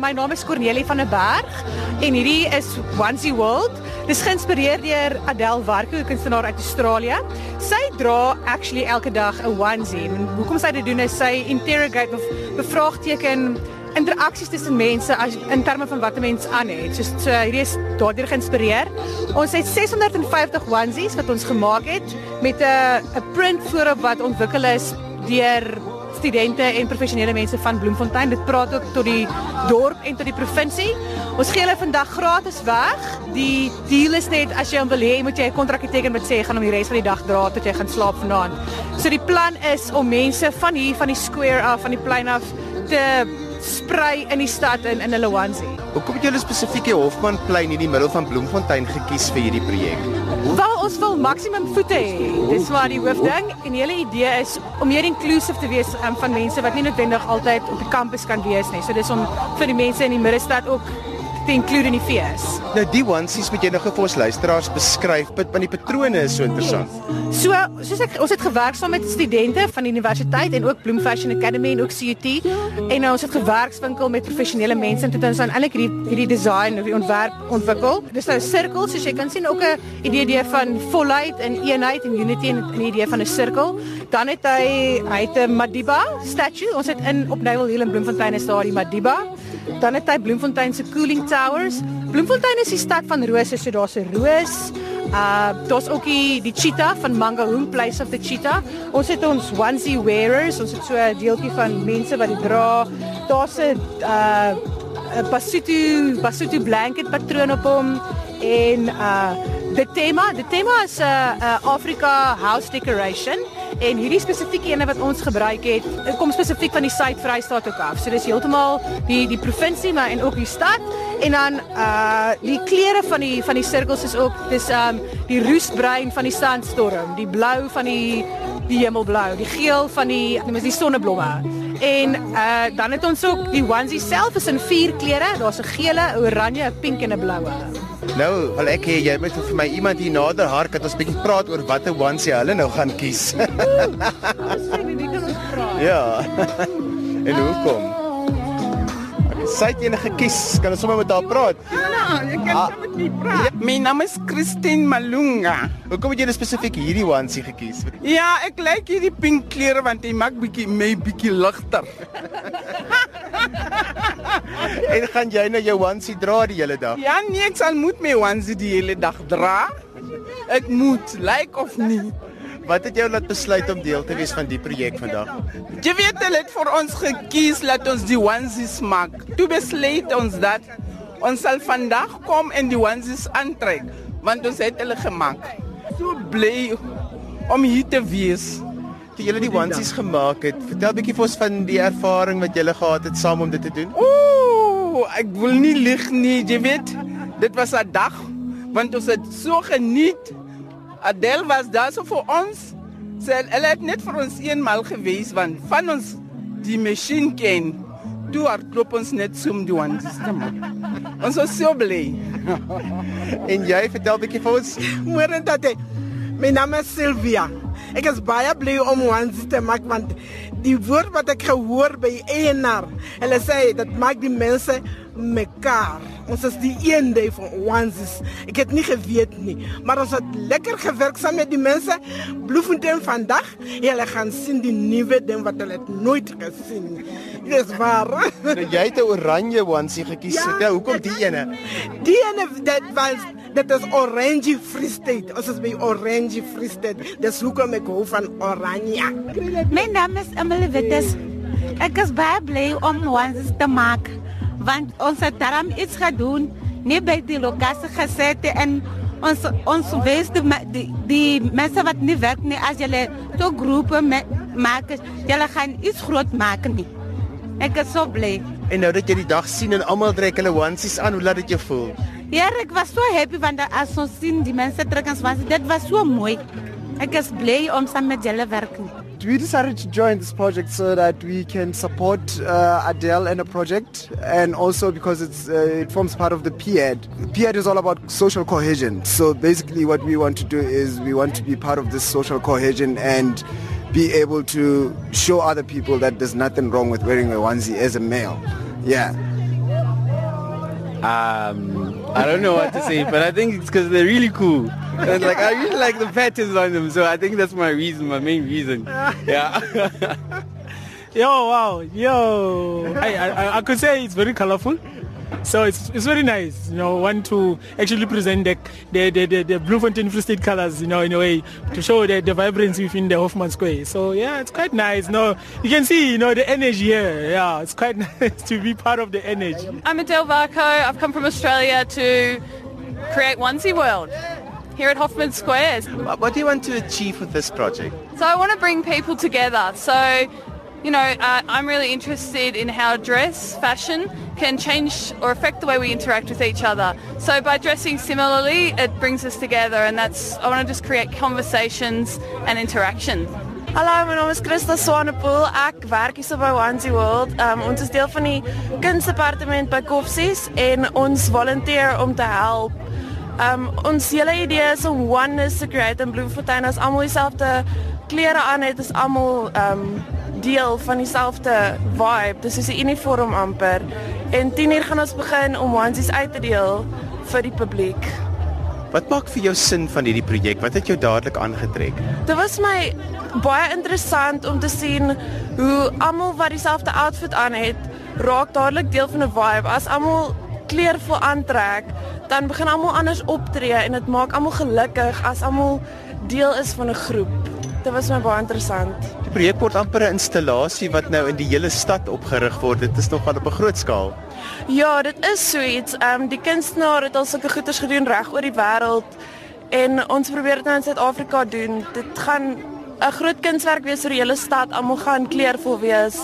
My naam is Cornelie van der Berg en hierdie is Onesie World. Dis geïnspireer deur Adele Warko, 'n kunstenaar uit Australië. Sy dra actually elke dag 'n onesie. En hoekom sy dit doen is sy interrogate of bevraagteken interaksies tussen mense as in terme van wat 'n mens aan het. So, so hierdie is daardeur geïnspireer. Ons het 650 onesies wat ons gemaak het met 'n 'n print voorop wat ontwikkel is deur studente en professionele mense van Bloemfontein. Dit praat ook tot die dorp en tot die provinsie. Ons gee hulle vandag gratis weg. Die deal is net as jy hom wil hê, moet jy 'n kontrak teken wat sê gaan hom die res van die dag dra tot jy gaan slaap vanaand. So die plan is om mense van hier van die square af, van die plein af te sprei in die stad in in hulle onesie. Hoekom het julle spesifiek die Hofmanplein in die middel van Bloemfontein gekies vir hierdie projek? Wel ons wil maksimum voete hê. Dis waar die hoofding en die hele idee is om meer inklusief te wees um, van mense wat nie noodwendig altyd op die kampus kan wees nie. So dis om vir die mense in die middestad ook te include in die fees. Nou die onesies moet jy nog vir ons luisteraars beskryf, want die patrone is so interessant. So, soos ek ons het gewerk saam met studente van die universiteit en ook Bloom Fashion Academy en ook CUT en nou ons het gewerkswinkel met professionele mense en dit ons aan eintlik hierdie hierdie design of die ontwerp ontwikkel. Dis nou 'n sirkel, soos jy kan sien, ook 'n idee van volheid en eenheid en unity en 'n idee van 'n sirkel. Dan het hy hy het 'n Madiba statue. Ons het in op Nywil Hill in Bloemfontein is daar die Madiba. Dan het hy Bloemfontein se cooling towers. Bloemfontein is die stad van rose, so daar's 'n roos. Uh daar's ook die, die cheetah van Mangaroon Place of the Cheetah. Ons het ons onesie wearers, ons het so 'n deeltjie van mense wat dit dra. Daar's 'n uh 'n Basutu Basutu blanket patroon op hom en uh die tema, die tema is 'n uh, uh, Afrika house decoration. En hierdie spesifieke ene wat ons gebruik het, dit kom spesifiek van die Suid-Vrystaat ook af. So dis heeltemal die die provinsie maar en ook die stad. En dan uh die kleure van die van die sirkels is ook dis um die roesbruin van die sandstorm, die blou van die die hemelblou, die geel van die noem is die sonneblomme. En uh dan het ons ook die onesie self is in vier kleure. Daar's 'n gele, oranje, 'n pink en 'n bloue. Nou, wil ek hê jy moet vir my iemand hier nader hark dat ons bietjie praat oor watter onesie hulle nou gaan kies. ja. en hoekom? Sy het enige gekies. Kan ons sommer met haar praat? Ja, jy kan ah, met my praat. Ja, my naam is Christine Malunga. Hoekom het jy spesifiek hierdie onesie gekies? Ja, ek like hierdie pink kleure want dit maak bietjie my bietjie ligter. en gaan jy nou jou onesie dra die hele dag? Ja, nee, ek sal moet my onesie die hele dag dra. Ek moet, like of nie. Wat het jou laat besluit om deel te wees van die projek vandag? Jy weet hulle het vir ons gekies laat ons die onesies maak. Toe besluit ons dat ons sal vandag kom en die onesies aantrek want ons het hulle gemaak. So bly om hier te wees. Toe julle die onesies gemaak het, vertel 'n bietjie vir ons van die ervaring wat julle gehad het saam om dit te doen. Ooh, ek wil nie lieg nie, jy weet. Dit was 'n dag want ons het so geniet Adel was daar so vir ons. Sy hulle het net vir ons eenmal gewees want van ons die masjien ken. Toe hardloop ons net so om die wansies. Ons was so bly. en jy vertel 'n bietjie vir ons. Môre tate. My naam is Sylvia. Ek is baie bly om wansies te maak want die woord wat ek gehoor by eienaar, hulle sê dit maak die mense mekaar. Ons is die een ding van onesies. Ek het nie geweet nie, maar ons het lekker gewerk saam met die mense. Bloemfontein vandag, julle gaan sien die nuwe ding wat hulle nooit gesien nie. Dis waar. Nou jy het 'n oranje onesie gekies. Ja, ja, hoekom die ene? Die ene dit was dit is Orange Free State. Ons is by Orange Free State. Dis hoekom ek hou van oranje. My naam is Emily Wittes. Ek is baie bly om onesies te maak want ons het daarom iets gedoen nie by die lokasie gesit en ons ons wees die, die, die mense wat nie werk nie as julle so groepe maak julle gaan iets groot maak nie ek is so bly en nou dat jy die dag sien en almal trek hulle onesies aan hoe laat dit jou voel ja was so happy want as ons sien die mense trek ons onesies dit was so mooi ek is bly om saam met we decided to join this project so that we can support uh, Adele and the project and also because it's, uh, it forms part of the PED. PED is all about social cohesion. So basically what we want to do is we want to be part of this social cohesion and be able to show other people that there's nothing wrong with wearing a onesie as a male. Yeah. Um, I don't know what to say, but I think it's because they're really cool. And like I really like the patterns on them, so I think that's my reason, my main reason. Yeah. Yo, wow, yo. I, I, I could say it's very colorful. So it's, it's very nice, you know, want to actually present the, the, the, the, the Bloemfontein Free State colors, you know, in a way to show the, the vibrancy within the Hoffman Square. So yeah, it's quite nice. No, you can see, you know, the energy here. Yeah, it's quite nice to be part of the energy. I'm Adele Varco. I've come from Australia to create Onesie World here at Hoffman Square. What do you want to achieve with this project? So I want to bring people together. So, you know, uh, I'm really interested in how dress, fashion can change or affect the way we interact with each other. So by dressing similarly, it brings us together and that's, I want to just create conversations and interaction. Hallo, my naam is Christa Swanepoel. Ek werk hier so by Onesie World. Um, ons is deel van die kunsdepartement by Koffsies en ons volunteer om te help. Um, ons hele idee is om oneness te create in Bloemfontein as almal dieselfde klere aan het, is almal um, deel van dieselfde vibe. Dis soos 'n uniform amper. En 10uur gaan ons begin om onesies uit te deel vir die publiek. Wat maak vir jou sin van hierdie projek? Wat het jou dadelik aangetrek? Dit was my baie interessant om te sien hoe almal wat dieselfde outfit aan het, raak dadelik deel van 'n vibe. As almal kleurvol aantrek, dan begin almal anders optree en dit maak almal gelukkig as almal deel is van 'n groep. Dit was my baie interessant. Projek word amper 'n installasie wat nou in die hele stad opgerig word. Dit is nogal op 'n groot skaal. Ja, dit is so iets. Ehm um, die kunstenaar het al sulke goeders gedoen reg oor die wêreld en ons probeer dit nou in Suid-Afrika doen. Dit gaan 'n groot kunswerk wees oor die hele stad. Almal gaan kleurvol wees.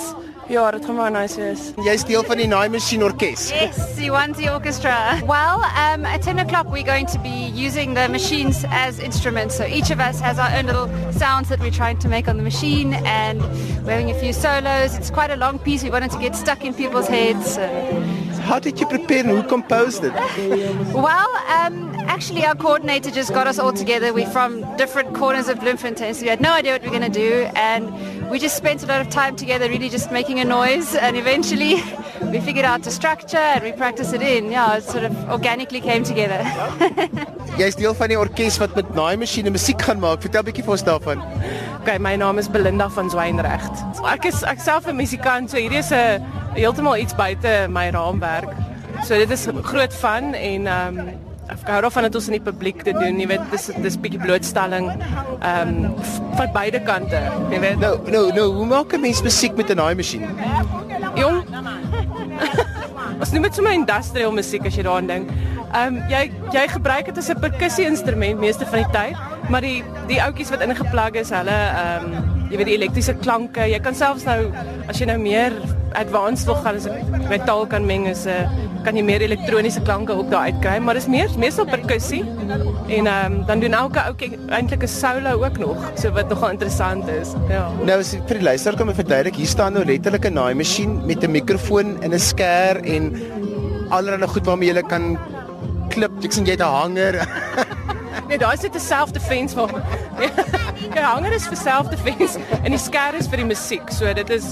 Ja, dit gaan baie nice wees. Jy's deel van die Naai Masjien Orkees. Yes, you want the Orchestra. Well, um, at 10 o'clock we're going to be using the machines as instruments. So each of us has our own little sounds that we're trying to make on the machine and we're having a few solos. It's quite a long piece. We wanted to get stuck in people's heads. And... How did you prepare and who composed it? well, um, actually our coordinator just got us all together. We're from different corners of Bloemfontein, so we had no idea what we were going to do. And we just spent a lot of time together really just making a noise. And eventually we figured out the structure and we practiced it in. Yeah, it sort of organically came together. Jy's deel van die orkes wat met naai masjiene musiek gaan maak. Vertel 'n bietjie vir ons daarvan. Okay, my naam is Belinda van Zwijnrecht. Ek is ek self 'n musikant, so hierdie is 'n heeltemal iets buite my raamwerk. So dit is groot van en ehm um, ek hou daarvan dat ons in die publiek dit doen. Jy weet, dis dis bietjie blootstelling ehm um, van beide kante. Jy weet. Nou, nou, nou, hoe maak 'n mens musiek met 'n naai masjien? Jong. Ons noem dit sommer industrial musiek as jy daaraan dink. Ehm um, jy jy gebruik dit as 'n perkussie instrument meeste van die tyd, maar die die ouetjies wat ingeplug is, hulle ehm um, jy weet die elektriese klanke. Jy kan selfs nou as jy nou meer advanced wil gaan as 'n metaal kan meng is 'n uh, kan jy meer elektroniese klanke ook daar uitkry, maar dis meer meestal perkussie. En ehm um, dan doen elke ouetjie eintlik 'n solo ook nog, so wat nogal interessant is. Ja. Nou as vir die luisteraar kan ek verduidelik, hier staan nou letterlik 'n naai masjien met 'n mikrofoon en 'n skêr en allerlei goed waarmee jy kan klip, ek sien jy het 'n hanger. nee, daai is net 'n self-defense vir. Ja, hanger is vir self-defense en die skêr is vir die musiek. So dit is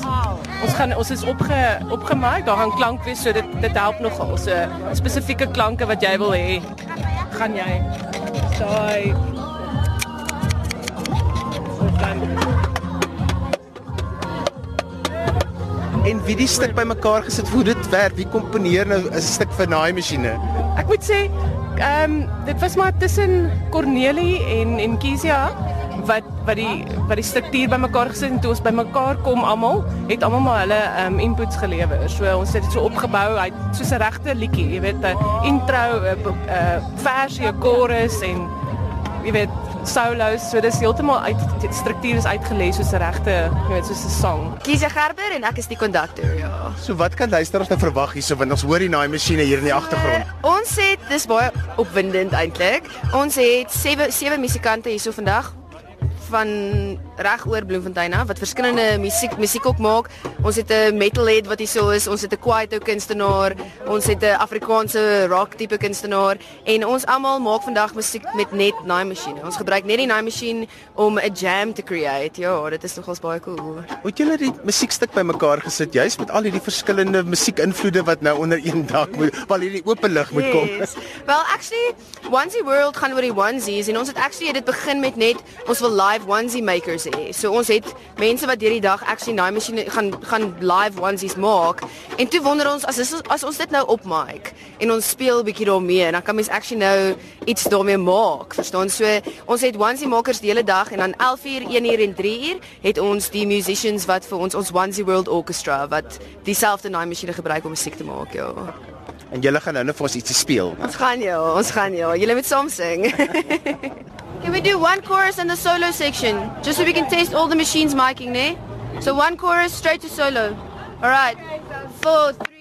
ons gaan ons is opge opgemaak, daar gaan klank wees, so dit dit help nogal. So spesifieke klanke wat jy wil hê, gaan jy daai En wie die stuk bymekaar gesit, hoe dit werk, wie komponeer nou 'n stuk vir naai masjiene? Ek moet sê, ehm um, dit was maar tussen Cornelie en en Kisia wat wat die wat die struktuur bymekaar gesit en toe ons bymekaar kom almal, het almal maar hulle ehm um, inputs gelewer. So ons het dit so opgebou, hy soos 'n regte liedjie, jy weet, 'n intro, 'n versie, 'n chorus en jy weet solos. So dis heeltemal uit die struktuur is uitgelê soos 'n regte, jy weet, soos 'n song. Kiesie Gerber en ek is die kondukteur. Ja. So wat kan luisteraars nou verwag hierso want ons hoor die naai masjiene hier in die agtergrond. Uh, ons het dis baie opwindend eintlik. Ons het sewe sewe musikante hierso vandag van reg oor Bloemfontein af wat verskillende musiek musiek ook maak. Ons het 'n metalhead wat hier so is, ons het 'n kwaito kunstenaar, ons het 'n Afrikaanse rock tipe kunstenaar en ons almal maak vandag musiek met net naai masjiene. Ons gebruik net die naai masjien om 'n jam te create. Ja, dit is nogals baie cool. Het julle die musiekstuk bymekaar gesit juis met al hierdie verskillende musiekinvloede wat nou onder een dak moet, wel hierdie oop lig moet kom? Yes. Well, actually, Onesie World gaan oor die onesies en ons het actually dit begin met net ons wil live onesie makers hê. So ons het mense wat deur die dag actually naai masjiene gaan gaan live onesies maak. En toe wonder ons as as ons dit nou op mic en ons speel bietjie daarmee, dan kan mens actually nou iets daarmee maak. Verstaan? So ons het onesie makers die hele dag en dan 11uur, 1uur en 3uur het ons die musicians wat vir ons ons Onesie World Orchestra wat dieselfde naai masjiene gebruik om musiek te maak, ja. En julle gaan nou net vir ons ietsie speel. Ons gaan ja, ons gaan ja. Julle moet saam sing. can we do one chorus and the solo section just so we can test all the machines miking there? So one chorus straight to solo. All right. Four, three,